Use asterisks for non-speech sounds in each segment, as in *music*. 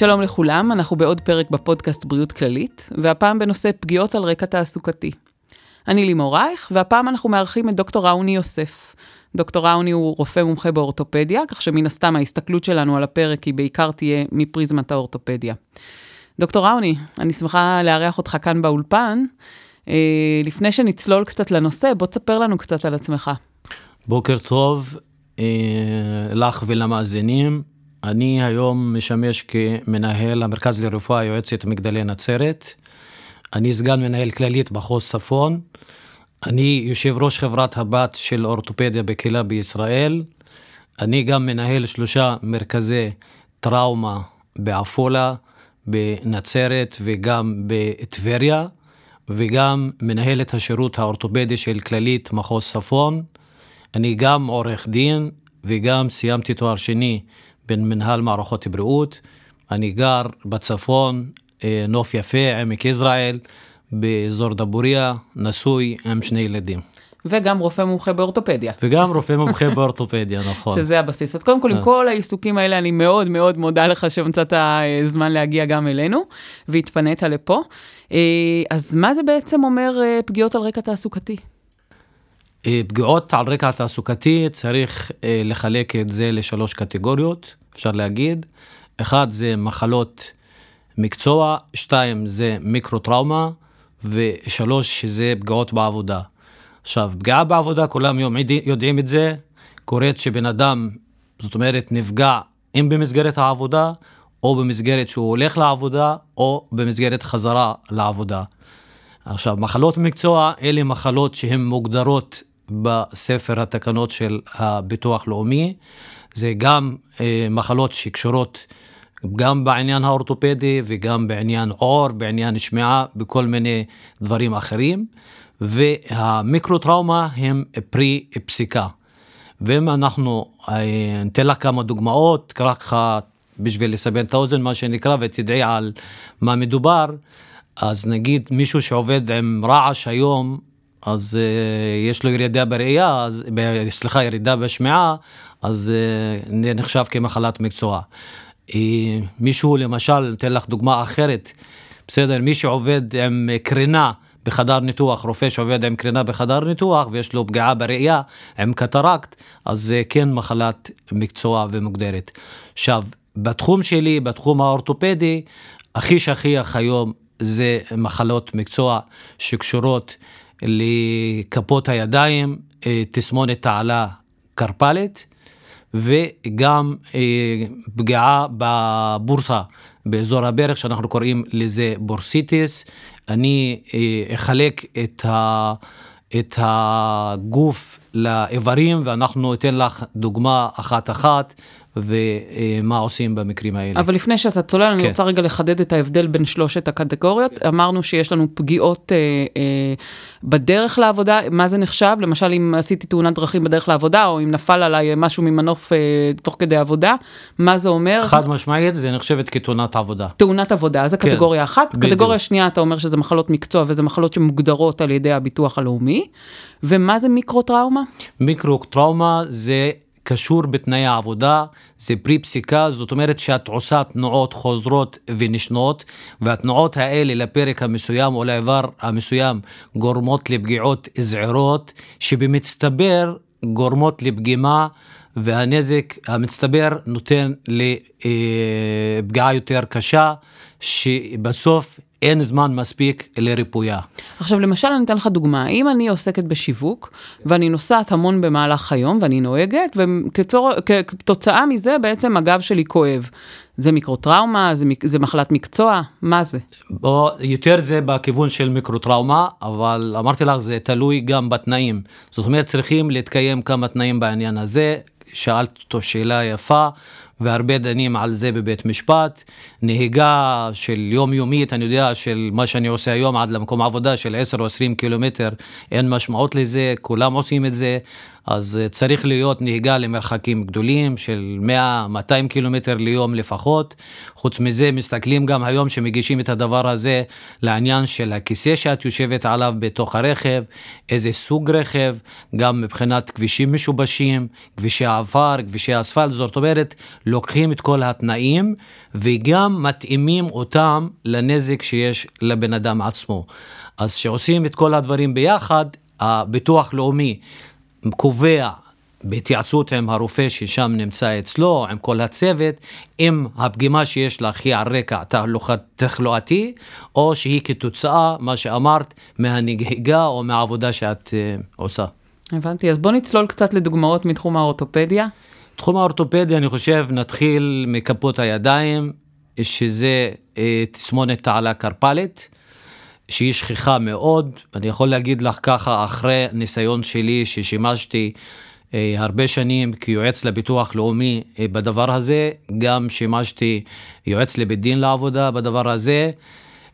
שלום לכולם, אנחנו בעוד פרק בפודקאסט בריאות כללית, והפעם בנושא פגיעות על רקע תעסוקתי. אני לימור רייך, והפעם אנחנו מארחים את דוקטור ראוני יוסף. דוקטור ראוני הוא רופא מומחה באורתופדיה, כך שמן הסתם ההסתכלות שלנו על הפרק היא בעיקר תהיה מפריזמת האורתופדיה. דוקטור ראוני, אני שמחה לארח אותך כאן באולפן. אה, לפני שנצלול קצת לנושא, בוא תספר לנו קצת על עצמך. בוקר טוב אה, לך ולמאזינים. אני היום משמש כמנהל המרכז לרפואה יועצת מגדלי נצרת. אני סגן מנהל כללית מחוז צפון. אני יושב ראש חברת הבת של אורתופדיה בקהילה בישראל. אני גם מנהל שלושה מרכזי טראומה בעפולה, בנצרת וגם בטבריה, וגם מנהל את השירות האורתופדי של כללית מחוז צפון. אני גם עורך דין וגם סיימתי תואר שני בין מנהל מערכות בריאות. אני גר בצפון, אה, נוף יפה, עמק יזרעאל, באזור דבוריה, נשוי עם שני ילדים. וגם רופא מומחה באורתופדיה. וגם *laughs* רופא מומחה באורתופדיה, נכון. שזה הבסיס. אז קודם כל, עם אה. כל העיסוקים האלה, אני מאוד מאוד מודה לך שמצאת אה, זמן להגיע גם אלינו, והתפנית לפה. אז מה זה בעצם אומר פגיעות על רקע תעסוקתי? פגיעות על רקע תעסוקתי, צריך לחלק את זה לשלוש קטגוריות. אפשר להגיד. אחד זה מחלות מקצוע, שתיים זה מיקרו-טראומה, ושלוש שזה פגיעות בעבודה. עכשיו, פגיעה בעבודה, כולם יודעים את זה, קורית שבן אדם, זאת אומרת, נפגע אם במסגרת העבודה, או במסגרת שהוא הולך לעבודה, או במסגרת חזרה לעבודה. עכשיו, מחלות מקצוע, אלה מחלות שהן מוגדרות בספר התקנות של הביטוח לאומי. זה גם אה, מחלות שקשורות גם בעניין האורתופדי וגם בעניין עור, בעניין שמיעה, בכל מיני דברים אחרים. והמיקרו-טראומה הם פרי פסיקה. ואם אנחנו, אה, ניתן לך כמה דוגמאות, ככה בשביל לסבן את האוזן, מה שנקרא, ותדעי על מה מדובר, אז נגיד מישהו שעובד עם רעש היום, אז uh, יש לו ירידה בראייה, אז, סליחה, ירידה בשמיעה, אז uh, נחשב כמחלת מקצוע. Uh, מישהו, למשל, אתן לך דוגמה אחרת, בסדר, מי שעובד עם קרינה בחדר ניתוח, רופא שעובד עם קרינה בחדר ניתוח ויש לו פגיעה בראייה עם קטרקט, אז זה כן מחלת מקצוע ומוגדרת. עכשיו, בתחום שלי, בתחום האורתופדי, הכי שכיח היום זה מחלות מקצוע שקשורות לכפות הידיים, אה, תסמונת תעלה קרפלית, וגם אה, פגיעה בבורסה, באזור הברך, שאנחנו קוראים לזה בורסיטיס. אני אה, אחלק את, ה, את הגוף לאיברים, ואנחנו ניתן לך דוגמה אחת-אחת. ומה עושים במקרים האלה. אבל לפני שאתה צולל, כן. אני רוצה רגע לחדד את ההבדל בין שלושת הקטגוריות. כן. אמרנו שיש לנו פגיעות אה, אה, בדרך לעבודה, מה זה נחשב? למשל, אם עשיתי תאונת דרכים בדרך לעבודה, או אם נפל עליי משהו ממנוף אה, תוך כדי עבודה, מה זה אומר? חד משמעית, זה נחשבת כתאונת עבודה. תאונת עבודה, זו כן. קטגוריה אחת. בדיוק. קטגוריה שנייה, אתה אומר שזה מחלות מקצוע, וזה מחלות שמוגדרות על ידי הביטוח הלאומי. ומה זה מיקרו-טראומה? מיקרו-טראומה זה... קשור בתנאי העבודה, זה פרי פסיקה, זאת אומרת שאת עושה תנועות חוזרות ונשנות, והתנועות האלה לפרק המסוים או לאיבר המסוים גורמות לפגיעות זעירות, שבמצטבר גורמות לפגימה, והנזק המצטבר נותן לפגיעה יותר קשה, שבסוף אין זמן מספיק לריפויה. עכשיו, למשל, אני אתן לך דוגמה. אם אני עוסקת בשיווק, ואני נוסעת המון במהלך היום, ואני נוהגת, וכתוצאה מזה בעצם הגב שלי כואב. זה מיקרוטראומה, זה, זה מחלת מקצוע, מה זה? בוא, יותר זה בכיוון של מיקרוטראומה, אבל אמרתי לך, זה תלוי גם בתנאים. זאת אומרת, צריכים להתקיים כמה תנאים בעניין הזה. שאלת אותו שאלה יפה, והרבה דנים על זה בבית משפט. נהיגה של יומיומית, אני יודע, של מה שאני עושה היום עד למקום עבודה של 10 או 20 קילומטר, אין משמעות לזה, כולם עושים את זה. אז אה, צריך להיות נהיגה למרחקים גדולים של 100-200 קילומטר ליום לפחות. חוץ מזה, מסתכלים גם היום שמגישים את הדבר הזה לעניין של הכיסא שאת יושבת עליו בתוך הרכב, איזה סוג רכב, גם מבחינת כבישים משובשים, כבישי עפר, כבישי אספלט, זאת אומרת, לוקחים את כל התנאים וגם מתאימים אותם לנזק שיש לבן אדם עצמו. אז כשעושים את כל הדברים ביחד, הביטוח לאומי קובע בהתייעצות עם הרופא ששם נמצא אצלו, עם כל הצוות, אם הפגימה שיש לך היא על רקע תחלואתי, או שהיא כתוצאה, מה שאמרת, מהנהיגה או מהעבודה שאת uh, עושה. הבנתי, אז בוא נצלול קצת לדוגמאות מתחום האורתופדיה. תחום האורתופדיה, אני חושב, נתחיל מכפות הידיים, שזה uh, תסמונת תעלה קרפלית. שהיא שכיחה מאוד, אני יכול להגיד לך ככה, אחרי ניסיון שלי ששימשתי אה, הרבה שנים כיועץ לביטוח לאומי אה, בדבר הזה, גם שימשתי יועץ לבית דין לעבודה בדבר הזה.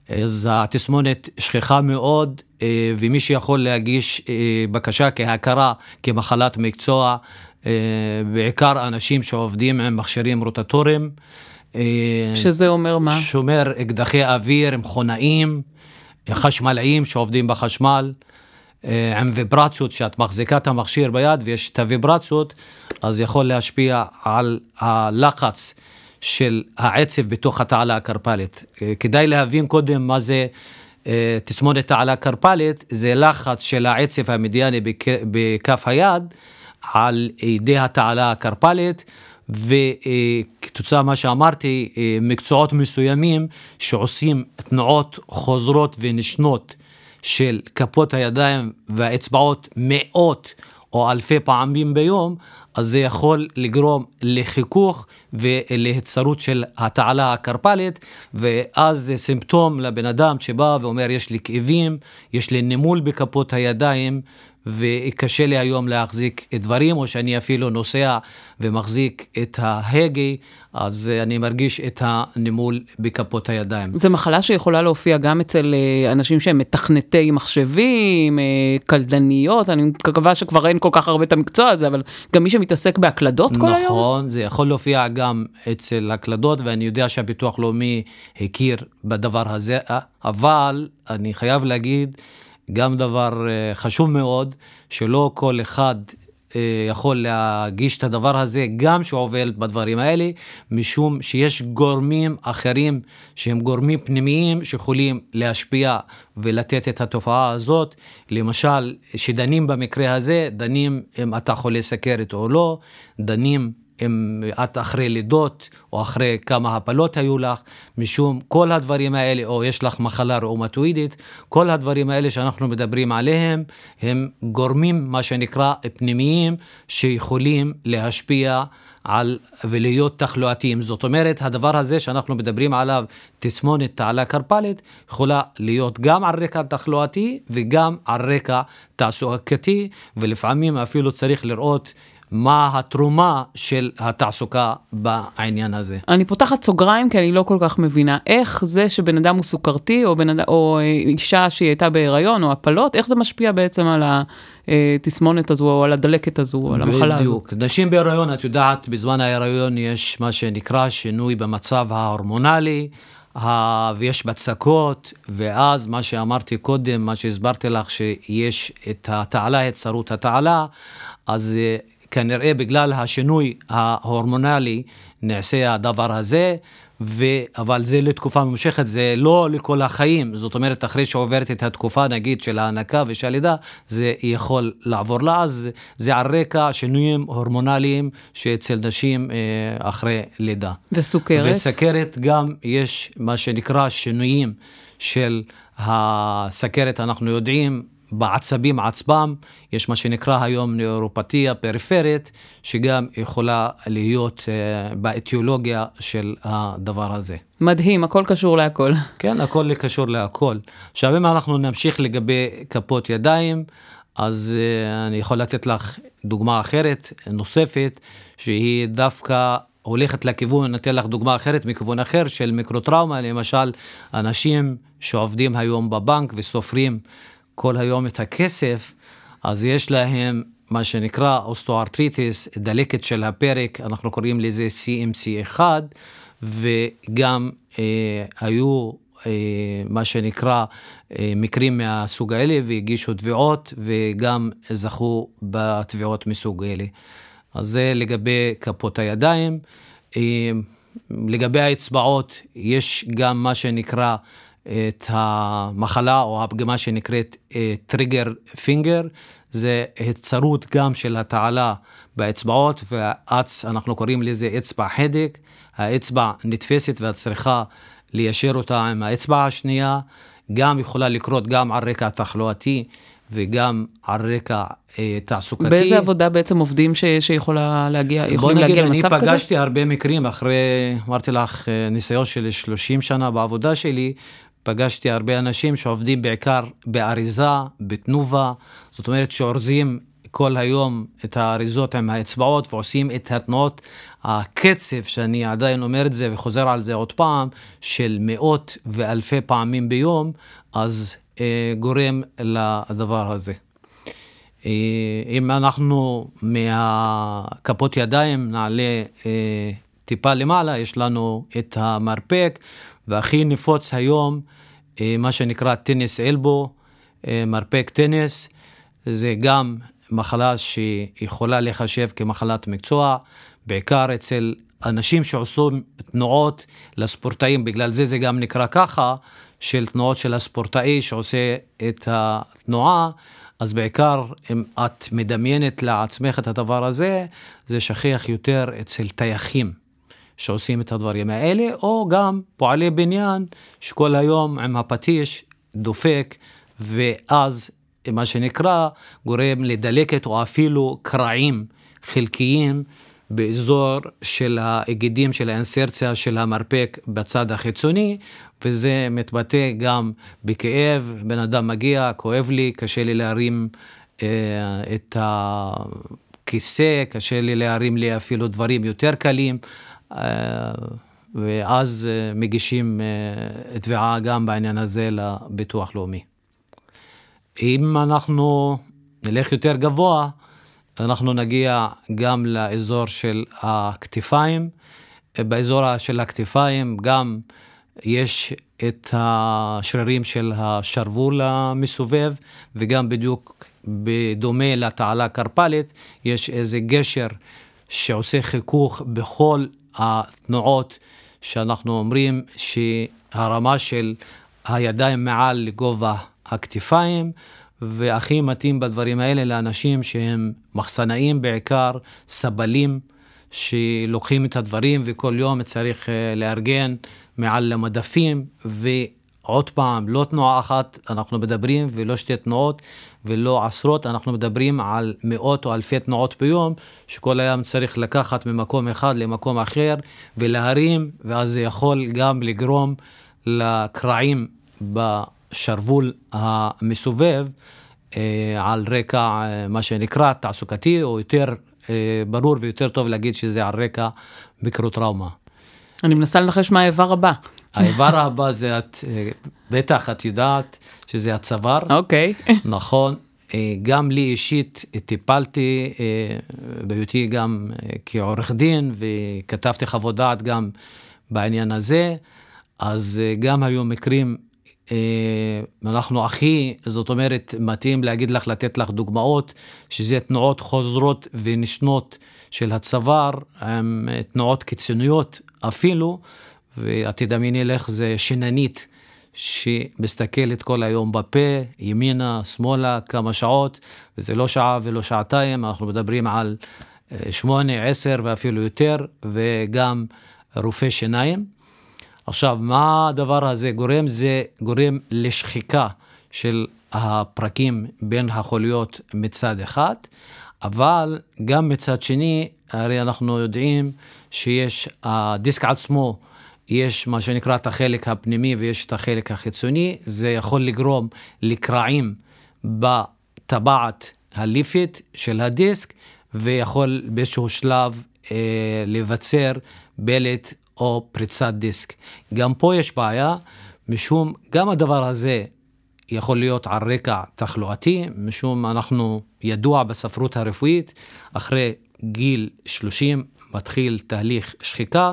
אז התסמונת שכיחה מאוד, אה, ומי שיכול להגיש בקשה כהכרה כמחלת מקצוע, בעיקר אנשים שעובדים עם מכשירים רוטטוריים. שזה אומר מה? שומר אקדחי אוויר, מכונאים, חשמלאים שעובדים בחשמל. אה, עם ויברציות, שאת מחזיקה את המכשיר ביד ויש את הוויברציות, אז יכול להשפיע על הלחץ של העצב בתוך התעלה הקרפלית. אה, כדאי להבין קודם מה זה אה, תסמונת תעלה קרפלית, זה לחץ של העצב המדיאני בכף היד על ידי התעלה הקרפלית. וכתוצאה מה שאמרתי, מקצועות מסוימים שעושים תנועות חוזרות ונשנות של כפות הידיים והאצבעות מאות או אלפי פעמים ביום, אז זה יכול לגרום לחיכוך ולהצטרות של התעלה הקרפלית, ואז זה סימפטום לבן אדם שבא ואומר, יש לי כאבים, יש לי נימול בכפות הידיים, וקשה לי היום להחזיק דברים, או שאני אפילו נוסע ומחזיק את ההגה, אז אני מרגיש את הנימול בכפות הידיים. זו מחלה שיכולה להופיע גם אצל אה, אנשים שהם מתכנתי מחשבים, אה, קלדניות, אני מקווה שכבר אין כל כך הרבה את המקצוע הזה, אבל גם מי שמתעסק בהקלדות נכון, כל היום? נכון, זה יכול להופיע גם אצל הקלדות, ואני יודע שהביטוח לאומי הכיר בדבר הזה, אה, אבל אני חייב להגיד, גם דבר אה, חשוב מאוד, שלא כל אחד אה, יכול להגיש את הדבר הזה, גם שהוא עובר בדברים האלה, משום שיש גורמים אחרים שהם גורמים פנימיים שיכולים להשפיע ולתת את התופעה הזאת. למשל, שדנים במקרה הזה, דנים אם אתה חולה סכרת או לא, דנים אם את אחרי לידות, או אחרי כמה הפלות היו לך, משום כל הדברים האלה, או יש לך מחלה ראומטואידית, כל הדברים האלה שאנחנו מדברים עליהם, הם גורמים, מה שנקרא, פנימיים, שיכולים להשפיע על, ולהיות תחלואתיים. זאת אומרת, הדבר הזה שאנחנו מדברים עליו, תסמונת תעלה קרפלית, יכולה להיות גם על רקע תחלואתי וגם על רקע תעסוקתי, ולפעמים אפילו צריך לראות מה התרומה של התעסוקה בעניין הזה. אני פותחת סוגריים כי אני לא כל כך מבינה איך זה שבן אדם הוא סוכרתי או, בן, או אה, אישה שהיא הייתה בהיריון או הפלות, איך זה משפיע בעצם על התסמונת הזו או על הדלקת הזו או על המחלה הזו. בדיוק. נשים בהיריון, את יודעת, בזמן ההיריון יש מה שנקרא שינוי במצב ההורמונלי. ויש בצקות, ואז מה שאמרתי קודם, מה שהסברתי לך, שיש את התעלה, את צרות התעלה, אז אה, כנראה בגלל השינוי ההורמונלי נעשה הדבר הזה, ו... אבל זה לתקופה ממושכת, זה לא לכל החיים. זאת אומרת, אחרי שעוברת את התקופה, נגיד, של ההנקה ושל הלידה, זה יכול לעבור לה, אז זה על רקע שינויים הורמונליים שאצל נשים אה, אחרי לידה. וסוכרת? וסכרת גם יש מה שנקרא שינויים של הסכרת, אנחנו יודעים, בעצבים עצמם, יש מה שנקרא היום נאורופתיה פריפרית, שגם יכולה להיות uh, באטיולוגיה של הדבר הזה. מדהים, הכל קשור להכל. כן, הכל קשור להכל. עכשיו, אם אנחנו נמשיך לגבי כפות ידיים, אז uh, אני יכול לתת לך דוגמה אחרת, נוספת, שהיא דווקא הולכת לכיוון, נתן לך דוגמה אחרת מכיוון אחר של מיקרוטראומה, למשל, אנשים שעובדים היום בבנק וסופרים כל היום את הכסף, אז יש להם מה שנקרא אוסטוארטריטיס, דלקת של הפרק, אנחנו קוראים לזה CMC1, וגם אה, היו אה, מה שנקרא אה, מקרים מהסוג האלה והגישו תביעות וגם זכו בתביעות מסוג אלה. אז זה לגבי כפות הידיים. לגבי האצבעות, יש גם מה שנקרא את המחלה או הפגמה שנקראת טריגר פינגר, זה הצרות גם של התעלה באצבעות, והאץ, אנחנו קוראים לזה אצבע חדק, האצבע נתפסת ואת צריכה ליישר אותה עם האצבע השנייה, גם יכולה לקרות גם על רקע תחלואתי וגם על רקע אה, תעסוקתי. באיזה עבודה בעצם עובדים ש, שיכולה להגיע, יכולים להגיע למצב כזה? בוא נגיד, אני פגשתי הרבה מקרים אחרי, אמרתי לך, אה, ניסיון של 30 שנה בעבודה שלי, פגשתי הרבה אנשים שעובדים בעיקר באריזה, בתנובה, זאת אומרת שאורזים כל היום את האריזות עם האצבעות ועושים את התנועות, הקצב, שאני עדיין אומר את זה וחוזר על זה עוד פעם, של מאות ואלפי פעמים ביום, אז אה, גורם לדבר הזה. אה, אם אנחנו מהכפות ידיים נעלה אה, טיפה למעלה, יש לנו את המרפק, והכי נפוץ היום, מה שנקרא טניס אלבו, אה, מרפק טניס, זה גם מחלה שיכולה להיחשב כמחלת מקצוע, בעיקר אצל אנשים שעושים תנועות לספורטאים, בגלל זה זה גם נקרא ככה, של תנועות של הספורטאי שעושה את התנועה, אז בעיקר אם את מדמיינת לעצמך את הדבר הזה, זה שכיח יותר אצל טייחים שעושים את הדברים האלה, או גם פועלי בניין שכל היום עם הפטיש דופק, ואז מה שנקרא גורם לדלקת או אפילו קרעים חלקיים באזור של ההיגדים של האינסרציה של המרפק בצד החיצוני, וזה מתבטא גם בכאב, בן אדם מגיע, כואב לי, קשה לי להרים אה, את הכיסא, קשה לי להרים לי אפילו דברים יותר קלים, ואז אה, מגישים אה, תביעה גם בעניין הזה לביטוח לאומי. אם אנחנו נלך יותר גבוה, אנחנו נגיע גם לאזור של הכתפיים. באזור של הכתפיים גם יש את השרירים של השרוול המסובב, וגם בדיוק בדומה לתעלה קרפלית, יש איזה גשר שעושה חיכוך בכל התנועות שאנחנו אומרים שהרמה של הידיים מעל לגובה הכתפיים, והכי מתאים בדברים האלה לאנשים שהם מחסנאים בעיקר, סבלים, שלוקחים את הדברים וכל יום צריך אה, לארגן מעל למדפים, ועוד פעם, לא תנועה אחת אנחנו מדברים, ולא שתי תנועות, ולא עשרות, אנחנו מדברים על מאות או אלפי תנועות ביום, שכל היום צריך לקחת ממקום אחד למקום אחר, ולהרים, ואז זה יכול גם לגרום לקרעים ב... השרוול המסובב אה, על רקע אה, מה שנקרא תעסוקתי, או יותר אה, ברור ויותר טוב להגיד שזה על רקע מיקרוטראומה. אני מנסה לנחש מה האיבר הבא. האיבר הבא זה, את, בטח את יודעת שזה הצוואר. אוקיי. Okay. נכון. גם לי אישית טיפלתי בהיותי גם כעורך דין וכתבתי חוות דעת גם בעניין הזה, אז גם היו מקרים אה, אנחנו הכי, זאת אומרת, מתאים להגיד לך, לתת לך דוגמאות, שזה תנועות חוזרות ונשנות של הצוואר, עם תנועות קיצוניות אפילו, ואת תדמייני לך, זה שיננית שמסתכלת כל היום בפה, ימינה, שמאלה, כמה שעות, וזה לא שעה ולא שעתיים, אנחנו מדברים על אה, שמונה, עשר ואפילו יותר, וגם רופא שיניים. עכשיו, מה הדבר הזה גורם? זה גורם לשחיקה של הפרקים בין החוליות מצד אחד, אבל גם מצד שני, הרי אנחנו יודעים שיש, הדיסק עצמו, יש מה שנקרא את החלק הפנימי ויש את החלק החיצוני, זה יכול לגרום לקרעים בטבעת הליפית של הדיסק, ויכול באיזשהו שלב אה, לבצר בלט או פריצת דיסק. גם פה יש בעיה, משום גם הדבר הזה יכול להיות על רקע תחלואתי, משום אנחנו ידוע בספרות הרפואית, אחרי גיל 30 מתחיל תהליך שחיקה,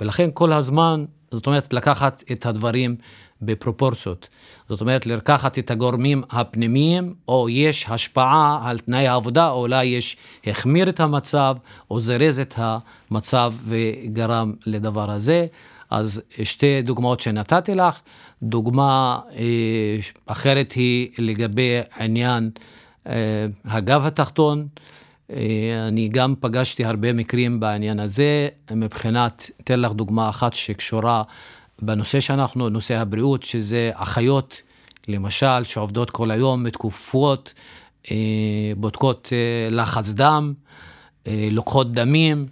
ולכן כל הזמן, זאת אומרת לקחת את הדברים בפרופורציות. זאת אומרת, לקחת את הגורמים הפנימיים, או יש השפעה על תנאי העבודה, או אולי יש, החמיר את המצב, או זרז את המצב וגרם לדבר הזה. אז שתי דוגמאות שנתתי לך. דוגמה אה, אחרת היא לגבי עניין אה, הגב התחתון. אה, אני גם פגשתי הרבה מקרים בעניין הזה, מבחינת, אתן לך דוגמה אחת שקשורה בנושא שאנחנו, נושא הבריאות, שזה אחיות, למשל, שעובדות כל היום, מתקופות, אה, בודקות אה, לחץ דם, לוקחות דמים,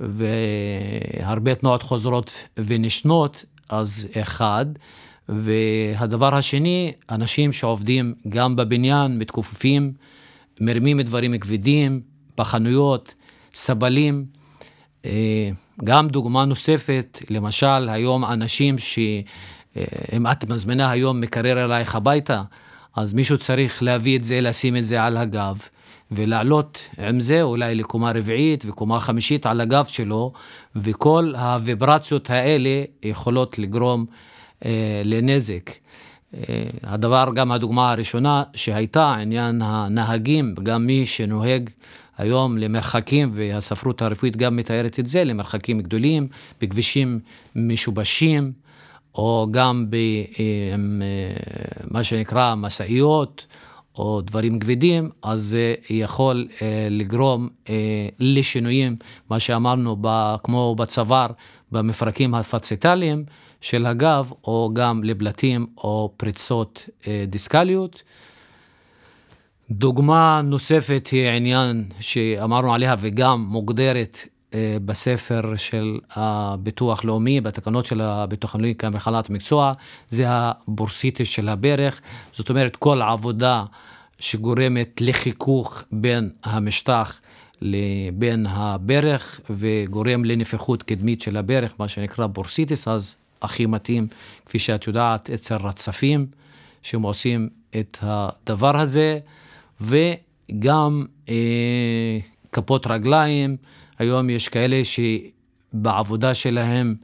והרבה תנועות חוזרות ונשנות, אז אחד. והדבר השני, אנשים שעובדים גם בבניין, מתכופפים, מרימים דברים כבדים, בחנויות, סבלים. אה, גם דוגמה נוספת, למשל, היום אנשים שאם את מזמינה היום מקרר אלייך הביתה, אז מישהו צריך להביא את זה, לשים את זה על הגב, ולעלות עם זה אולי לקומה רביעית וקומה חמישית על הגב שלו, וכל הוויברציות האלה יכולות לגרום אה, לנזק. אה, הדבר, גם הדוגמה הראשונה שהייתה, עניין הנהגים, גם מי שנוהג היום למרחקים, והספרות הרפואית גם מתארת את זה, למרחקים גדולים, בכבישים משובשים, או גם במה אה, שנקרא משאיות, או דברים כבדים, אז זה יכול אה, לגרום אה, לשינויים, מה שאמרנו, כמו בצוואר, במפרקים הפציטליים של הגב, או גם לבלטים או פריצות דיסקליות. דוגמה נוספת היא עניין שאמרנו עליה וגם מוגדרת אה, בספר של הביטוח לאומי, בתקנות של הביטוח הלאומי כמחלת מקצוע, זה הבורסיטיס של הברך. זאת אומרת, כל עבודה שגורמת לחיכוך בין המשטח לבין הברך וגורם לנפיחות קדמית של הברך, מה שנקרא בורסיטיס, אז הכי מתאים, כפי שאת יודעת, אצל רצפים, שהם עושים את הדבר הזה. וגם אה, כפות רגליים. היום יש כאלה שבעבודה שלהם,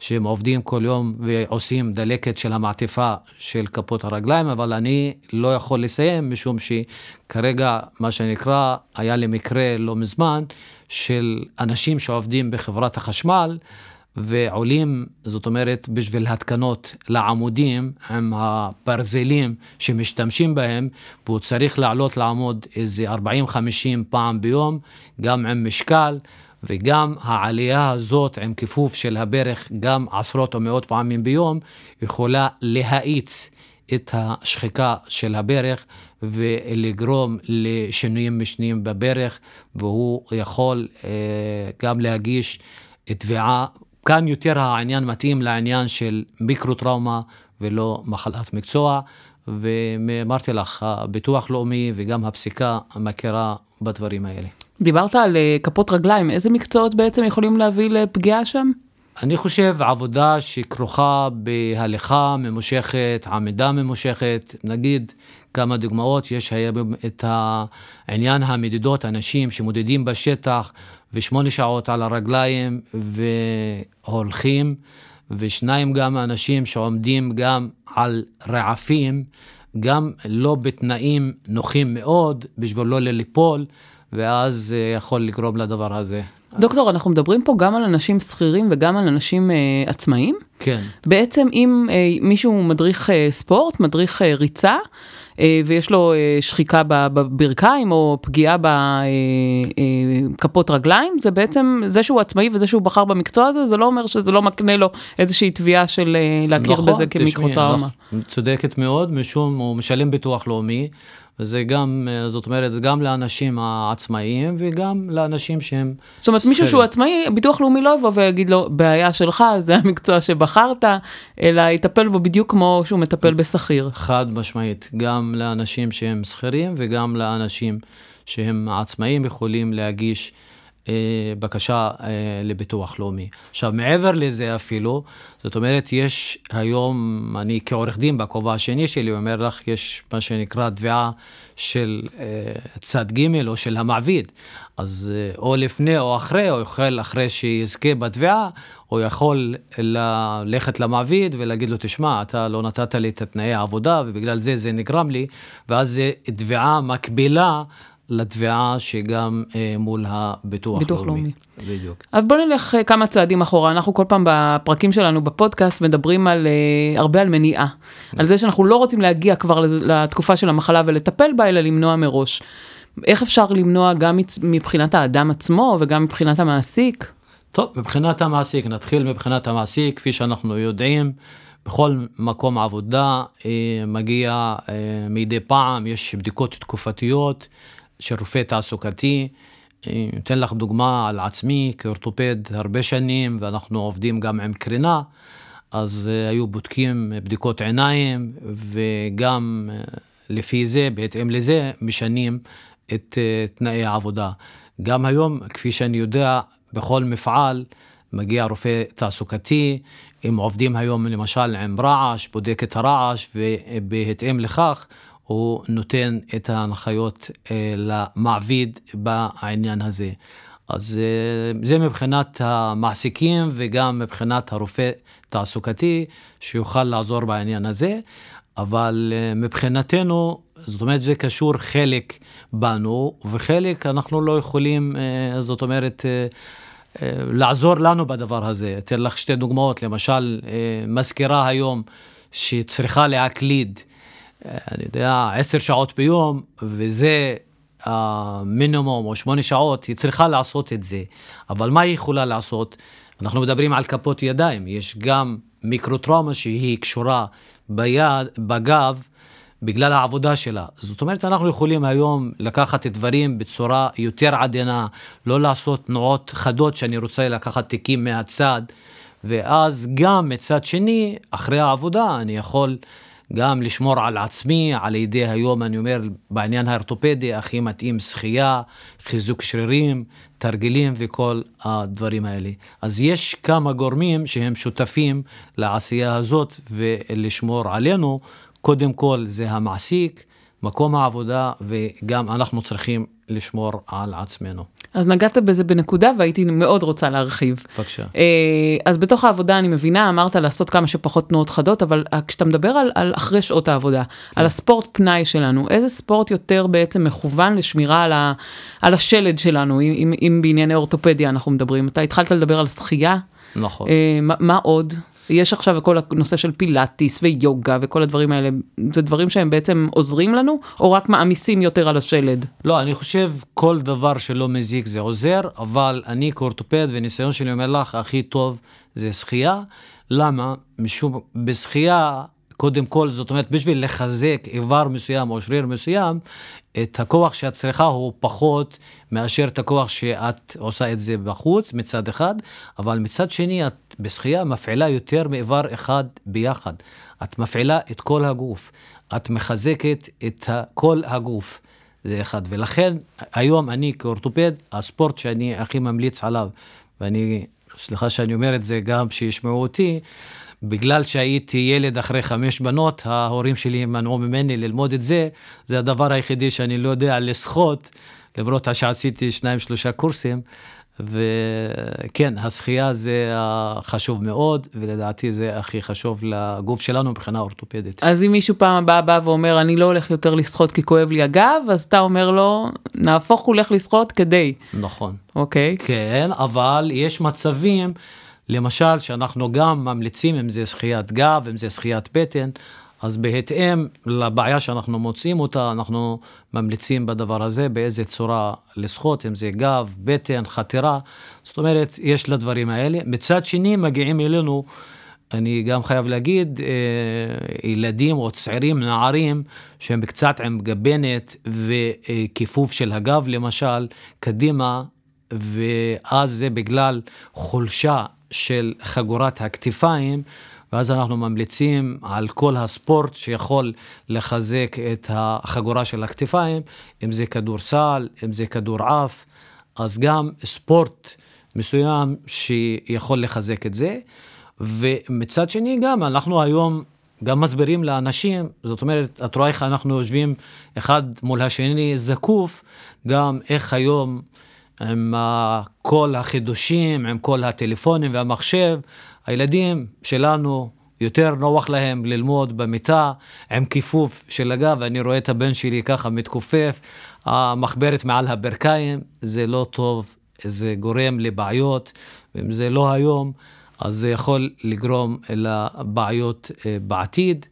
שהם עובדים כל יום ועושים דלקת של המעטפה של כפות הרגליים, אבל אני לא יכול לסיים, משום שכרגע, מה שנקרא, היה לי מקרה לא מזמן, של אנשים שעובדים בחברת החשמל, ועולים, זאת אומרת, בשביל התקנות לעמודים עם הברזלים שמשתמשים בהם, והוא צריך לעלות לעמוד איזה 40-50 פעם ביום, גם עם משקל, וגם העלייה הזאת עם כיפוף של הברך גם עשרות או מאות פעמים ביום, יכולה להאיץ את השחיקה של הברך ולגרום לשינויים משניים בברך, והוא יכול אה, גם להגיש תביעה כאן יותר העניין מתאים לעניין של מיקרו-טראומה ולא מחלת מקצוע, ואמרתי לך, הביטוח לאומי וגם הפסיקה מכירה בדברים האלה. דיברת על אה, כפות רגליים, איזה מקצועות בעצם יכולים להביא לפגיעה שם? אני חושב עבודה שכרוכה בהליכה ממושכת, עמידה ממושכת, נגיד כמה דוגמאות, יש את העניין המדידות, אנשים שמודדים בשטח ושמונה שעות על הרגליים והולכים, ושניים גם אנשים שעומדים גם על רעפים, גם לא בתנאים נוחים מאוד, בשביל לא ליפול, ואז זה יכול לגרום לדבר הזה. דוקטור, אנחנו מדברים פה גם על אנשים שכירים וגם על אנשים אה, עצמאיים? כן. בעצם אם אה, מישהו מדריך אה, ספורט, מדריך אה, ריצה, אה, ויש לו אה, שחיקה בברכיים או פגיעה בכפות אה, רגליים, זה בעצם, זה שהוא עצמאי וזה שהוא בחר במקצוע הזה, זה לא אומר שזה לא מקנה לו איזושהי תביעה של להכיר נכון, בזה כמיקרוטראומה. נכון, צודקת מאוד, משום הוא משלם ביטוח לאומי. וזה גם, זאת אומרת, גם לאנשים העצמאיים וגם לאנשים שהם... זאת אומרת, מישהו שהוא עצמאי, ביטוח לאומי לא יבוא ויגיד לו, בעיה שלך, זה המקצוע שבחרת, אלא יטפל בו בדיוק כמו שהוא מטפל בשכיר. חד משמעית, גם לאנשים שהם שכירים וגם לאנשים שהם עצמאים יכולים להגיש אה, בקשה אה, לביטוח לאומי. עכשיו, מעבר לזה אפילו, זאת אומרת, יש היום, אני כעורך דין בכובע השני שלי אומר לך, יש מה שנקרא תביעה של אה, צד ג' או של המעביד. אז או לפני או אחרי, או יכול אחרי שיזכה בתביעה, או יכול ללכת למעביד ולהגיד לו, תשמע, אתה לא נתת לי את תנאי העבודה, ובגלל זה זה נגרם לי, ואז זה תביעה מקבילה לתביעה שגם אה, מול הביטוח ביטוח לאומי. לאומי. בדיוק. אז בוא נלך אה, כמה צעדים אחורה. אנחנו כל פעם בפרקים שלנו בפודקאסט מדברים על, אה, הרבה על מניעה. על זה שאנחנו לא רוצים להגיע כבר לתקופה של המחלה ולטפל בה, אלא למנוע מראש. איך אפשר למנוע גם מבחינת האדם עצמו וגם מבחינת המעסיק? טוב, מבחינת המעסיק, נתחיל מבחינת המעסיק, כפי שאנחנו יודעים, בכל מקום עבודה אה, מגיע אה, מדי פעם, יש בדיקות תקופתיות. של רופא תעסוקתי. אתן לך דוגמה על עצמי כאורתופד הרבה שנים, ואנחנו עובדים גם עם קרינה, אז uh, היו בודקים בדיקות עיניים, וגם uh, לפי זה, בהתאם לזה, משנים את תנאי העבודה. גם היום, כפי שאני יודע, בכל מפעל מגיע רופא תעסוקתי, אם עובדים היום למשל עם רעש, בודק את הרעש, ובהתאם לכך הוא נותן את ההנחיות אה, למעביד בעניין הזה. אז אה, זה מבחינת המעסיקים וגם מבחינת הרופא תעסוקתי שיוכל לעזור בעניין הזה, אבל אה, מבחינתנו, זאת אומרת, זה קשור חלק בנו, וחלק אנחנו לא יכולים, זאת אומרת, לעזור לנו בדבר הזה. אתן לך שתי דוגמאות, למשל, מזכירה היום שצריכה להקליד אני יודע, עשר שעות ביום, וזה המינימום או שמונה שעות, היא צריכה לעשות את זה. אבל מה היא יכולה לעשות? אנחנו מדברים על כפות ידיים, יש גם מיקרוטראומה שהיא קשורה ביד, בגב, בגלל העבודה שלה. זאת אומרת, אנחנו יכולים היום לקחת דברים בצורה יותר עדינה, לא לעשות תנועות חדות שאני רוצה לקחת תיקים מהצד, ואז גם מצד שני, אחרי העבודה, אני יכול גם לשמור על עצמי, על ידי היום, אני אומר, בעניין האורתופדי, הכי מתאים שחייה, חיזוק שרירים, תרגילים וכל הדברים האלה. אז יש כמה גורמים שהם שותפים לעשייה הזאת ולשמור עלינו. קודם כל זה המעסיק, מקום העבודה, וגם אנחנו צריכים לשמור על עצמנו. אז נגעת בזה בנקודה והייתי מאוד רוצה להרחיב. בבקשה. אה, אז בתוך העבודה אני מבינה, אמרת לעשות כמה שפחות תנועות חדות, אבל כשאתה מדבר על, על אחרי שעות העבודה, כן. על הספורט פנאי שלנו, איזה ספורט יותר בעצם מכוון לשמירה על, ה, על השלד שלנו, אם, אם, אם בענייני אורתופדיה אנחנו מדברים? אתה התחלת לדבר על שחייה. נכון. אה, מה, מה עוד? יש עכשיו כל הנושא של פילאטיס ויוגה וכל הדברים האלה, זה דברים שהם בעצם עוזרים לנו, או רק מעמיסים יותר על השלד? לא, אני חושב כל דבר שלא מזיק זה עוזר, אבל אני כאורתופד וניסיון שלי אומר לך, הכי טוב זה שחייה. למה? משום, בשחייה קודם כל, זאת אומרת, בשביל לחזק איבר מסוים או שריר מסוים, את הכוח שאת צריכה הוא פחות מאשר את הכוח שאת עושה את זה בחוץ, מצד אחד, אבל מצד שני, את בשחייה מפעילה יותר מאיבר אחד ביחד. את מפעילה את כל הגוף, את מחזקת את כל הגוף. זה אחד. ולכן, היום אני כאורתופד, הספורט שאני הכי ממליץ עליו, ואני, סליחה שאני אומר את זה גם שישמעו אותי, בגלל שהייתי ילד אחרי חמש בנות, ההורים שלי מנעו ממני ללמוד את זה. זה הדבר היחידי שאני לא יודע לשחות, למרות שעשיתי שניים שלושה קורסים. וכן, השחייה זה חשוב מאוד, ולדעתי זה הכי חשוב לגוף שלנו מבחינה אורתופדית. אז אם מישהו פעם הבאה בא ואומר, אני לא הולך יותר לשחות כי כואב לי הגב, אז אתה אומר לו, נהפוך הוא הולך לשחות כדי. נכון. אוקיי. כן, אבל יש מצבים למשל, שאנחנו גם ממליצים אם זה שחיית גב, אם זה שחיית בטן, אז בהתאם לבעיה שאנחנו מוצאים אותה, אנחנו ממליצים בדבר הזה באיזה צורה לשחות, אם זה גב, בטן, חתירה. זאת אומרת, יש לדברים האלה. מצד שני, מגיעים אלינו, אני גם חייב להגיד, אה, ילדים או צעירים, נערים, שהם קצת עם גבנת וכיפוף של הגב, למשל, קדימה, ואז זה בגלל חולשה של חגורת הכתפיים, ואז אנחנו ממליצים על כל הספורט שיכול לחזק את החגורה של הכתפיים, אם זה כדורסל, אם זה כדור עף, אז גם ספורט מסוים שיכול לחזק את זה. ומצד שני גם, אנחנו היום גם מסבירים לאנשים, זאת אומרת, את רואה איך אנחנו יושבים אחד מול השני זקוף, גם איך היום עם כל החידושים, עם כל הטלפונים והמחשב, הילדים שלנו יותר נוח להם ללמוד במיטה עם כיפוף של הגב, אני רואה את הבן שלי ככה מתכופף, המחברת מעל הברכיים, זה לא טוב, זה גורם לבעיות, ואם זה לא היום, אז זה יכול לגרום לבעיות אה, בעתיד.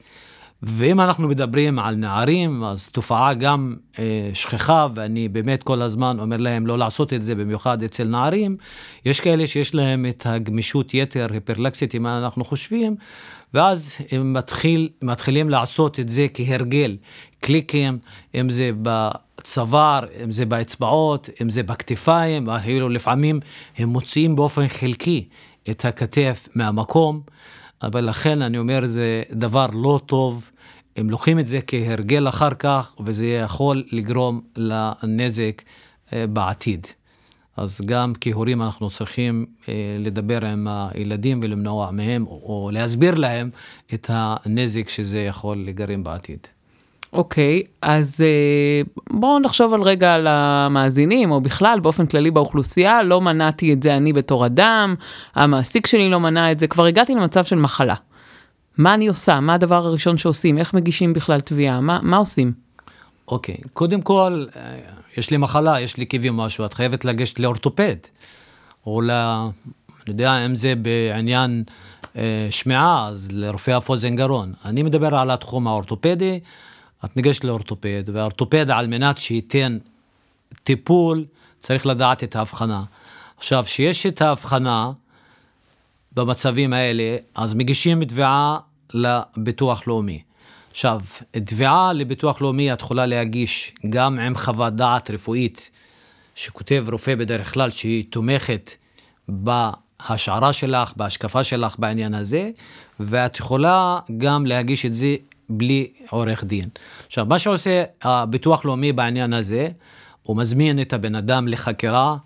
ואם אנחנו מדברים על נערים, אז תופעה גם אה, שכחה, ואני באמת כל הזמן אומר להם לא לעשות את זה, במיוחד אצל נערים. יש כאלה שיש להם את הגמישות יתר, היפרלקסית, אם אנחנו חושבים, ואז הם מתחיל, מתחילים לעשות את זה כהרגל, קליקים, אם זה בצוואר, אם זה באצבעות, אם זה בכתפיים, אפילו לפעמים הם מוציאים באופן חלקי את הכתף מהמקום. אבל לכן אני אומר, זה דבר לא טוב. הם לוקחים את זה כהרגל אחר כך, וזה יכול לגרום לנזק אה, בעתיד. אז גם כהורים אנחנו צריכים אה, לדבר עם הילדים ולמנוע מהם, או להסביר להם את הנזק שזה יכול לגרם בעתיד. אוקיי, okay, אז uh, בואו נחשוב על רגע על המאזינים, או בכלל, באופן כללי באוכלוסייה, לא מנעתי את זה אני בתור אדם, המעסיק שלי לא מנע את זה, כבר הגעתי למצב של מחלה. מה אני עושה? מה הדבר הראשון שעושים? איך מגישים בכלל תביעה? מה, מה עושים? אוקיי, okay. קודם כל, אה, יש לי מחלה, יש לי כאבים משהו, את חייבת לגשת לאורתופד, או ל... אני יודע, אם זה בעניין אה, שמיעה, אז לרופא אף אוזן גרון. אני מדבר על התחום האורתופדי. את ניגשת לאורתופד, והאורתופד על מנת שייתן טיפול, צריך לדעת את ההבחנה. עכשיו, כשיש את ההבחנה במצבים האלה, אז מגישים תביעה לביטוח לאומי. עכשיו, תביעה לביטוח לאומי את יכולה להגיש גם עם חוות דעת רפואית שכותב רופא בדרך כלל, שהיא תומכת בהשערה שלך, בהשקפה שלך בעניין הזה, ואת יכולה גם להגיש את זה בלי עורך דין. עכשיו, מה שעושה הביטוח לאומי בעניין הזה, הוא מזמין את הבן אדם לחקירה,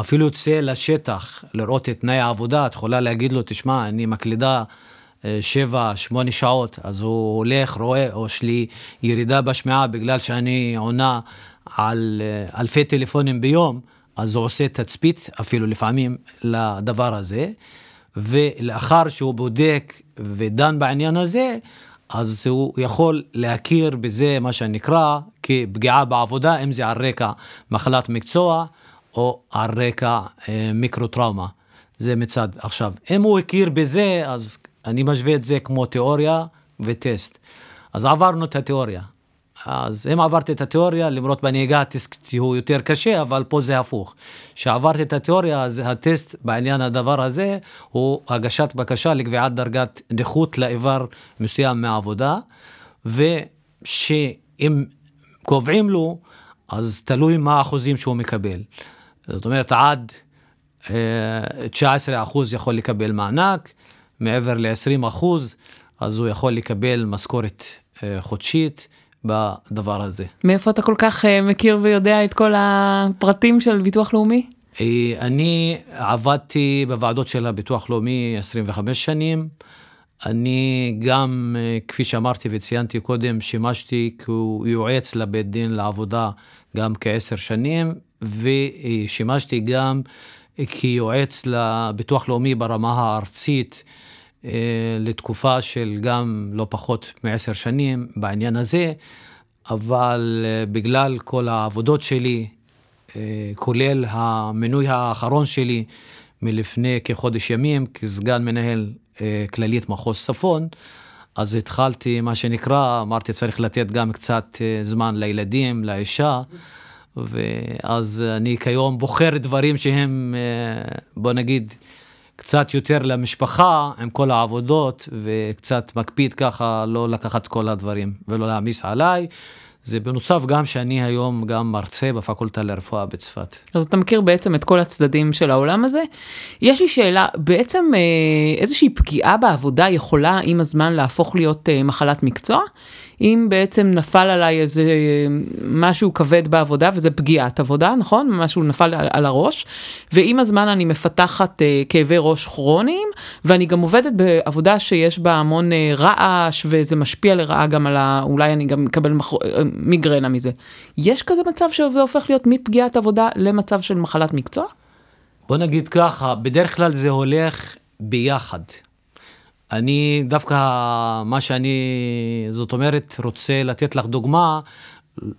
אפילו יוצא לשטח לראות את תנאי העבודה, את יכולה להגיד לו, תשמע, אני מקלידה אה, שבע, שמונה שעות, אז הוא הולך, רואה, או יש לי ירידה בשמיעה בגלל שאני עונה על אה, אלפי טלפונים ביום, אז הוא עושה תצפית, אפילו לפעמים, לדבר הזה, ולאחר שהוא בודק ודן בעניין הזה, אז הוא יכול להכיר בזה, מה שנקרא, כפגיעה בעבודה, אם זה על רקע מחלת מקצוע או על רקע אה, מיקרו-טראומה. זה מצד. עכשיו, אם הוא הכיר בזה, אז אני משווה את זה כמו תיאוריה וטסט. אז עברנו את התיאוריה. אז אם עברתי את התיאוריה, למרות בנהיגה הטסט הוא יותר קשה, אבל פה זה הפוך. כשעברתי את התיאוריה, אז הטסט בעניין הדבר הזה הוא הגשת בקשה לקביעת דרגת נכות לאיבר מסוים מהעבודה, ושאם קובעים לו, אז תלוי מה האחוזים שהוא מקבל. זאת אומרת, עד 19% אה, יכול לקבל מענק, מעבר ל-20%, אז הוא יכול לקבל משכורת אה, חודשית. בדבר הזה. מאיפה אתה כל כך uh, מכיר ויודע את כל הפרטים של ביטוח לאומי? אה, אני עבדתי בוועדות של הביטוח לאומי 25 שנים. אני גם, אה, כפי שאמרתי וציינתי קודם, שימשתי כיועץ לבית דין לעבודה גם כעשר שנים, ושימשתי גם כיועץ לביטוח לאומי ברמה הארצית אה, לתקופה של גם לא פחות מעשר שנים בעניין הזה, אבל אה, בגלל כל העבודות שלי, אה, כולל המינוי האחרון שלי מלפני כחודש ימים כסגן מנהל כללית מחוז צפון, אז התחלתי, מה שנקרא, אמרתי צריך לתת גם קצת זמן לילדים, לאישה, ואז אני כיום בוחר דברים שהם, בוא נגיד, קצת יותר למשפחה עם כל העבודות, וקצת מקפיד ככה לא לקחת כל הדברים ולא להעמיס עליי. זה בנוסף גם שאני היום גם מרצה בפקולטה לרפואה בצפת. אז אתה מכיר בעצם את כל הצדדים של העולם הזה. יש לי שאלה, בעצם אה, איזושהי פגיעה בעבודה יכולה עם הזמן להפוך להיות אה, מחלת מקצוע? אם בעצם נפל עליי איזה משהו כבד בעבודה, וזה פגיעת עבודה, נכון? משהו נפל על, על הראש, ועם הזמן אני מפתחת אה, כאבי ראש כרוניים, ואני גם עובדת בעבודה שיש בה המון אה, רעש, וזה משפיע לרעה גם על ה... אולי אני גם מקבל מח... אה, מיגרנה מזה. יש כזה מצב שזה הופך להיות מפגיעת עבודה למצב של מחלת מקצוע? בוא נגיד ככה, בדרך כלל זה הולך ביחד. אני דווקא, מה שאני, זאת אומרת, רוצה לתת לך דוגמה,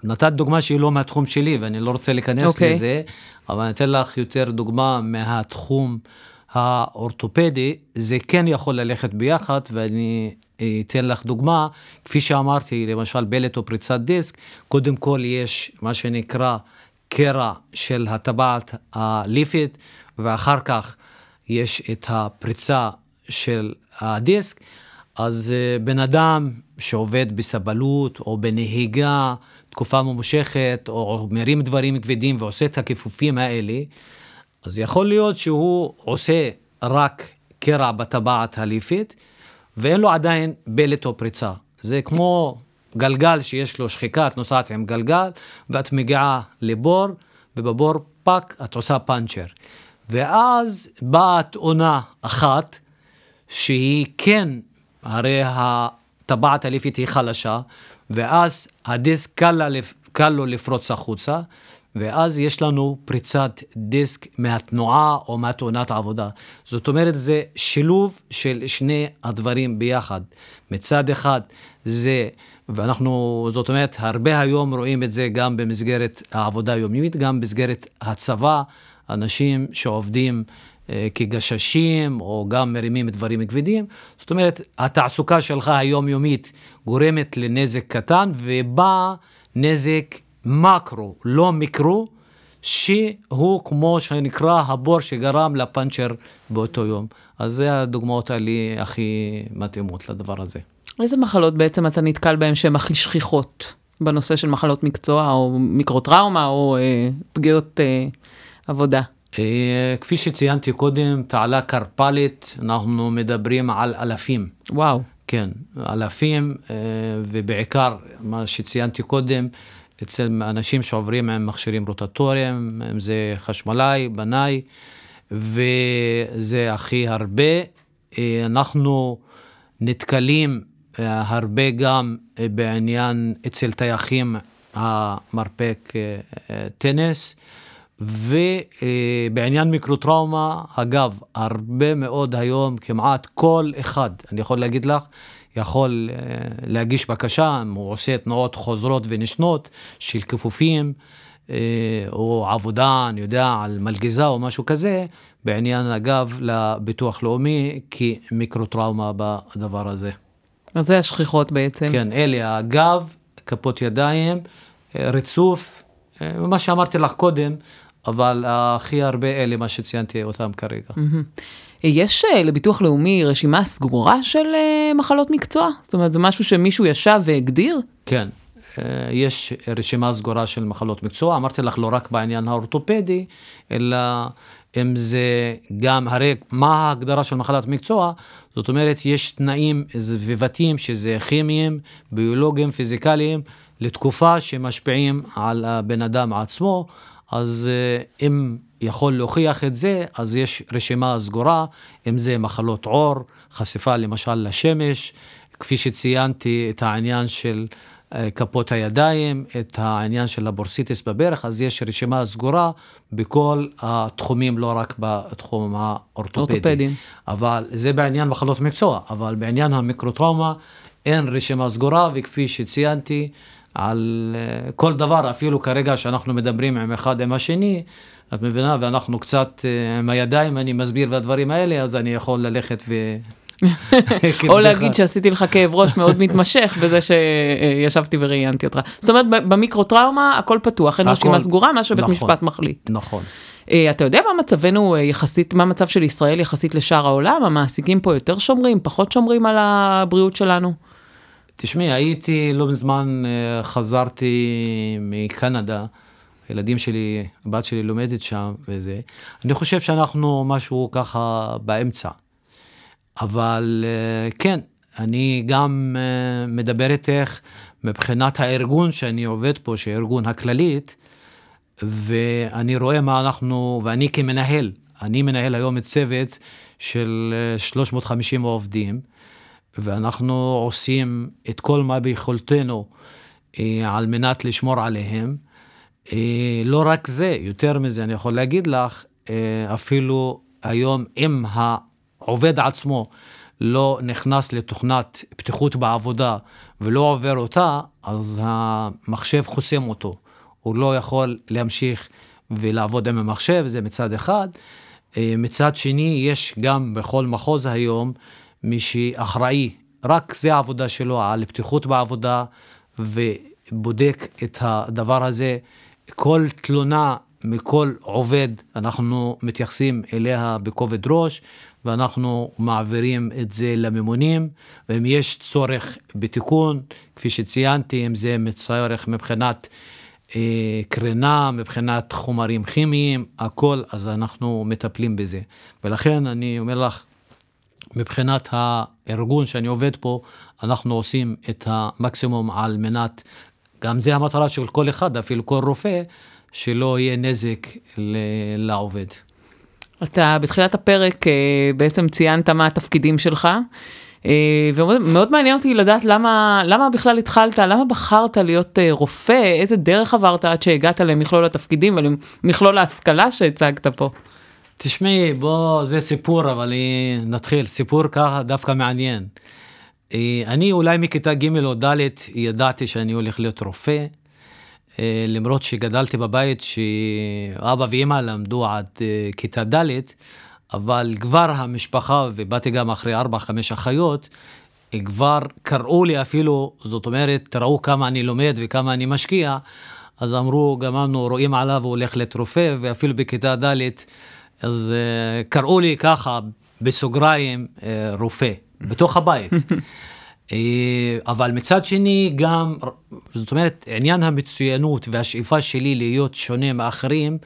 נתת דוגמה שהיא לא מהתחום שלי, ואני לא רוצה להיכנס okay. אוקיי. לזה, אבל אני אתן לך יותר דוגמה מהתחום האורתופדי, זה כן יכול ללכת ביחד, ואני אתן לך דוגמה, כפי שאמרתי, למשל בלט או פריצת דיסק, קודם כל יש מה שנקרא קרע של הטבעת הליפית, ואחר כך יש את הפריצה של הדיסק, אז אה, בן אדם שעובד בסבלות או בנהיגה תקופה ממושכת, או מרים דברים כבדים ועושה את הכיפופים האלה, אז יכול להיות שהוא עושה רק קרע בטבעת הליפית, ואין לו עדיין בלט או פריצה. זה כמו גלגל שיש לו שחיקה, את נוסעת עם גלגל, ואת מגיעה לבור, ובבור פאק, את עושה פאנצ'ר. ואז באה תאונה אחת, שהיא כן, הרי הטבעת הליפית היא חלשה, ואז הדיסק קל, קל לו לפרוץ החוצה, ואז יש לנו פריצת דיסק מהתנועה או מהתאונת העבודה. זאת אומרת, זה שילוב של שני הדברים ביחד. מצד אחד זה, ואנחנו, זאת אומרת, הרבה היום רואים את זה גם במסגרת העבודה היומיומית, גם במסגרת הצבא, אנשים שעובדים כגששים, או גם מרימים דברים כבדים. זאת אומרת, התעסוקה שלך היומיומית גורמת לנזק קטן, ובא נזק מקרו, לא מיקרו, שהוא כמו שנקרא הבור שגרם לפאנצ'ר באותו יום. אז זה הדוגמאות האלה הכי מתאימות לדבר הזה. איזה מחלות בעצם אתה נתקל בהן שהן הכי שכיחות בנושא של מחלות מקצוע, או מיקרוטראומה, או אה, פגיעות אה, עבודה? אה, כפי שציינתי קודם, תעלה קרפלית, אנחנו מדברים על אלפים. וואו. כן, אלפים, אה, ובעיקר, מה שציינתי קודם, אצל אנשים שעוברים עם מכשירים רוטטוריים, אם זה חשמלאי, בנאי, וזה הכי הרבה. אה, אנחנו נתקלים הרבה גם בעניין אצל טייחים המרפק טניס. ובעניין מיקרוטראומה, אגב, הרבה מאוד היום, כמעט כל אחד, אני יכול להגיד לך, יכול אה, להגיש בקשה, אם הוא עושה תנועות חוזרות ונשנות של כיפופים, אה, או עבודה, אני יודע, על מלגזה או משהו כזה, בעניין, אגב, לביטוח לאומי, כמיקרוטראומה בדבר הזה. אז זה השכיחות בעצם. כן, אלה הגב, כפות ידיים, אה, ריצוף, מה שאמרתי לך קודם, אבל הכי הרבה אלה מה שציינתי אותם כרגע. יש אה, לביטוח לאומי רשימה סגורה של אה, מחלות מקצוע? זאת אומרת, זה משהו שמישהו ישב והגדיר? כן, אה, יש רשימה סגורה של מחלות מקצוע. אמרתי לך לא רק בעניין האורתופדי, אלא אם זה גם, הרי מה ההגדרה של מחלת מקצוע? זאת אומרת, יש תנאים סביבתיים שזה כימיים, ביולוגיים, פיזיקליים, לתקופה שמשפיעים על הבן אדם עצמו. אז אה, אם יכול להוכיח את זה, אז יש רשימה סגורה, אם זה מחלות עור, חשיפה למשל לשמש, כפי שציינתי את העניין של אה, כפות הידיים, את העניין של הבורסיטיס בברך, אז יש רשימה סגורה בכל התחומים, לא רק בתחום האורתופדי. אבל זה בעניין מחלות מקצוע, אבל בעניין המיקרוטראומה אין רשימה סגורה, וכפי שציינתי, על אה, כל דבר, אפילו כרגע שאנחנו מדברים עם אחד עם השני, את מבינה, ואנחנו קצת אה, עם הידיים, אני מסביר והדברים האלה, אז אני יכול ללכת ו... *laughs* או להגיד שעשיתי לך כאב ראש מאוד מתמשך בזה שישבתי וראיינתי אותך. זאת אומרת, במיקרו-טראומה הכל פתוח, אין רשימה סגורה, מה שבית נכון, משפט מחליט. נכון. אה, אתה יודע מה מצבנו יחסית, מה המצב של ישראל יחסית לשאר העולם? המעסיקים פה יותר שומרים, פחות שומרים על הבריאות שלנו? תשמעי, הייתי לא מזמן, אה, חזרתי מקנדה, הילדים שלי, הבת שלי לומדת שם וזה. אני חושב שאנחנו משהו ככה באמצע. אבל אה, כן, אני גם uh, מדבר איתך מבחינת הארגון שאני עובד פה, שארגון הכללית, ואני רואה מה אנחנו, ואני כמנהל, אני מנהל היום את צוות של 350 עובדים, ואנחנו עושים את כל מה ביכולתנו אה, על מנת לשמור עליהם. אה, לא רק זה, יותר מזה, אני יכול להגיד לך, אה, אפילו היום, אם העובד עצמו לא נכנס לתוכנת בטיחות בעבודה ולא עובר אותה, אז המחשב חוסם אותו. הוא לא יכול להמשיך ולעבוד עם המחשב, זה מצד אחד. מצד שני, יש גם בכל מחוז היום מי שאחראי, רק זה העבודה שלו, על בטיחות בעבודה, ובודק את הדבר הזה. כל תלונה מכל עובד, אנחנו מתייחסים אליה בכובד ראש, ואנחנו מעבירים את זה לממונים, ואם יש צורך בתיקון, כפי שציינתי, אם זה צורך מבחינת אה, קרינה, מבחינת חומרים כימיים, הכל, אז אנחנו מטפלים בזה. ולכן אני אומר לך, מבחינת הארגון שאני עובד פה, אנחנו עושים את המקסימום על מנת, גם זה המטרה של כל אחד, אפילו כל רופא, שלא יהיה נזק לעובד. אתה בתחילת הפרק אה, בעצם ציינת מה התפקידים שלך. אה, ומאוד מעניין אותי לדעת למה, למה בכלל התחלת, למה בחרת להיות אה, רופא, איזה דרך עברת עד שהגעת למכלול התפקידים ולמכלול ההשכלה שהצגת פה. תשמעי, בוא, זה סיפור, אבל נתחיל. סיפור ככה דווקא מעניין. אה, אני אולי מכיתה ג' או ד' ידעתי שאני הולך להיות רופא, למרות שגדלתי בבית שאבא ואמא למדו עד כיתה ד', אבל כבר המשפחה, ובאתי גם אחרי ארבע, חמש אחיות, כבר קראו לי אפילו, זאת אומרת, ראו כמה אני לומד וכמה אני משקיע, אז אמרו, גמרנו, רואים עליו, הוא הולך להיות רופא, ואפילו בכיתה ד', אז uh, קראו לי ככה, בסוגריים, uh, רופא, בתוך הבית. uh, *laughs* אבל מצד שני, גם, זאת אומרת, עניין המצוינות והשאיפה שלי להיות שונה מאחרים,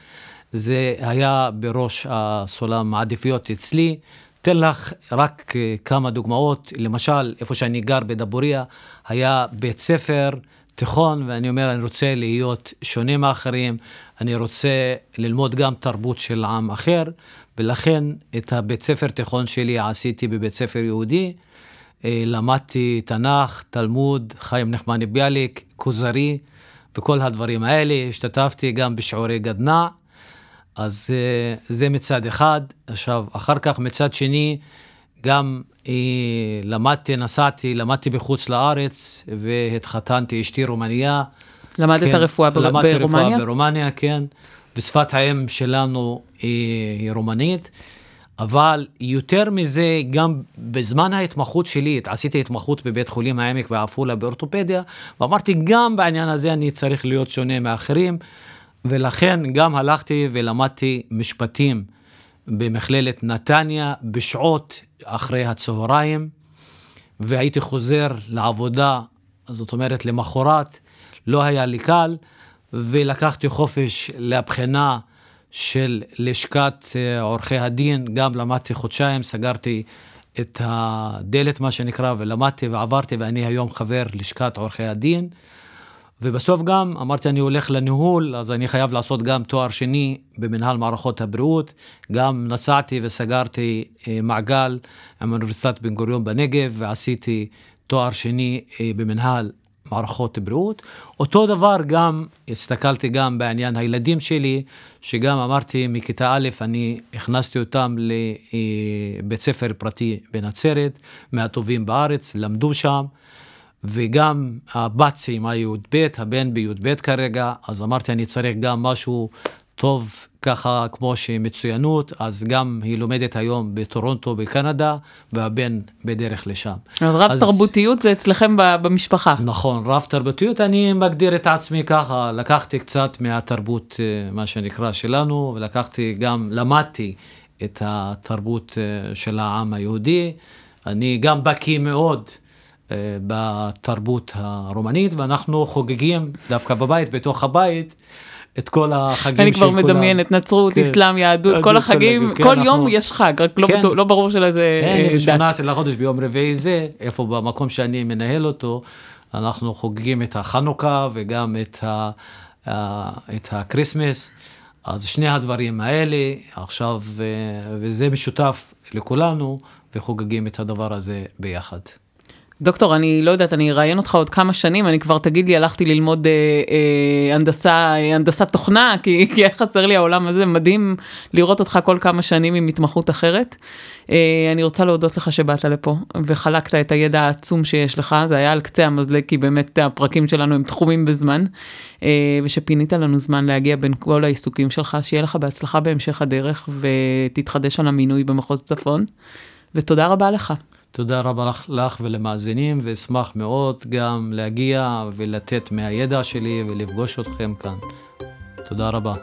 זה היה בראש הסולם העדיפויות אצלי. אתן לך רק אה, כמה דוגמאות, למשל, איפה שאני גר בדבוריה, היה בית ספר תיכון, ואני אומר, אני רוצה להיות שונה מאחרים, אני רוצה ללמוד גם תרבות של עם אחר, ולכן את הבית ספר תיכון שלי עשיתי בבית ספר יהודי. אה, למדתי תנ"ך, תלמוד, חיים נחמני ביאליק, כוזרי וכל הדברים האלה. השתתפתי גם בשיעורי גדנ"ע. אז אה, זה מצד אחד. עכשיו, אחר כך מצד שני, גם למדתי, נסעתי, למדתי בחוץ לארץ והתחתנתי, אשתי רומניה. למדת כן, רפואה ברומניה? למדתי רפואה ברומניה, כן. ושפת האם שלנו היא רומנית. אבל יותר מזה, גם בזמן ההתמחות שלי, עשיתי התמחות בבית חולים העמק בעפולה באורתופדיה, ואמרתי, גם בעניין הזה אני צריך להיות שונה מאחרים. ולכן גם הלכתי ולמדתי משפטים במכללת נתניה בשעות אחרי הצהריים, והייתי חוזר לעבודה, זאת אומרת למחרת, לא היה לי קל, ולקחתי חופש לבחינה של לשכת אה, עורכי הדין, גם למדתי חודשיים, סגרתי את הדלת, מה שנקרא, ולמדתי ועברתי, ואני היום חבר לשכת עורכי הדין. ובסוף גם אמרתי אני הולך לניהול, אז אני חייב לעשות גם תואר שני במנהל מערכות הבריאות. גם נסעתי וסגרתי אה, מעגל עם אוניברסיטת בן גוריון בנגב ועשיתי תואר שני אה, במנהל מערכות בריאות. אותו דבר גם, הסתכלתי גם בעניין הילדים שלי, שגם אמרתי מכיתה א', אני הכנסתי אותם לבית ספר פרטי בנצרת, מהטובים בארץ, למדו שם. וגם הבת סיימה י"ב, הבן בי"ב כרגע, אז אמרתי, אני צריך גם משהו טוב ככה כמו שמצוינות, אז גם היא לומדת היום בטורונטו בקנדה, והבן בדרך לשם. רב אז, תרבותיות זה אצלכם במשפחה. נכון, רב תרבותיות, אני מגדיר את עצמי ככה, לקחתי קצת מהתרבות, אה, מה שנקרא, שלנו, ולקחתי גם, למדתי את התרבות אה, של העם היהודי. אני גם בקיא מאוד. בתרבות הרומנית, ואנחנו חוגגים דווקא בבית, בתוך הבית, את כל החגים אני של כבר כולם. מדמיינת, נצרות, כן. אסלאם, יהדות, כל החגים, כן, כל אנחנו- יום יש חג, רק לא כן. בטוח- לא ברור של איזה כן, אה, דת. ב-18 לחודש ביום רביעי זה, איפה במקום שאני מנהל אותו, אנחנו חוגגים את החנוכה וגם את, ה, ה, את הקריסמס. אז שני הדברים האלה, עכשיו, אה, וזה משותף לכולנו, וחוגגים את הדבר הזה ביחד. דוקטור, אני לא יודעת, אני אראיין אותך עוד כמה שנים, אני כבר תגיד לי, הלכתי ללמוד אה, אה, הנדסה, אה, הנדסת תוכנה, *laughs* כי, כי היה חסר לי העולם הזה, מדהים לראות אותך כל כמה שנים עם התמחות אחרת. אה, אני רוצה להודות לך שבאת לפה, וחלקת את הידע העצום שיש לך, זה היה על קצה המזלג, כי באמת הפרקים שלנו הם תחומים בזמן, אה, ושפינית לנו זמן להגיע בין כל העיסוקים שלך, שיהיה לך בהצלחה בהמשך הדרך, ותתחדש על המינוי במחוז צפון, ותודה רבה לך. תודה רבה לך, לך ולמאזינים, ואשמח מאוד גם להגיע ולתת מהידע שלי ולפגוש אתכם כאן. תודה רבה.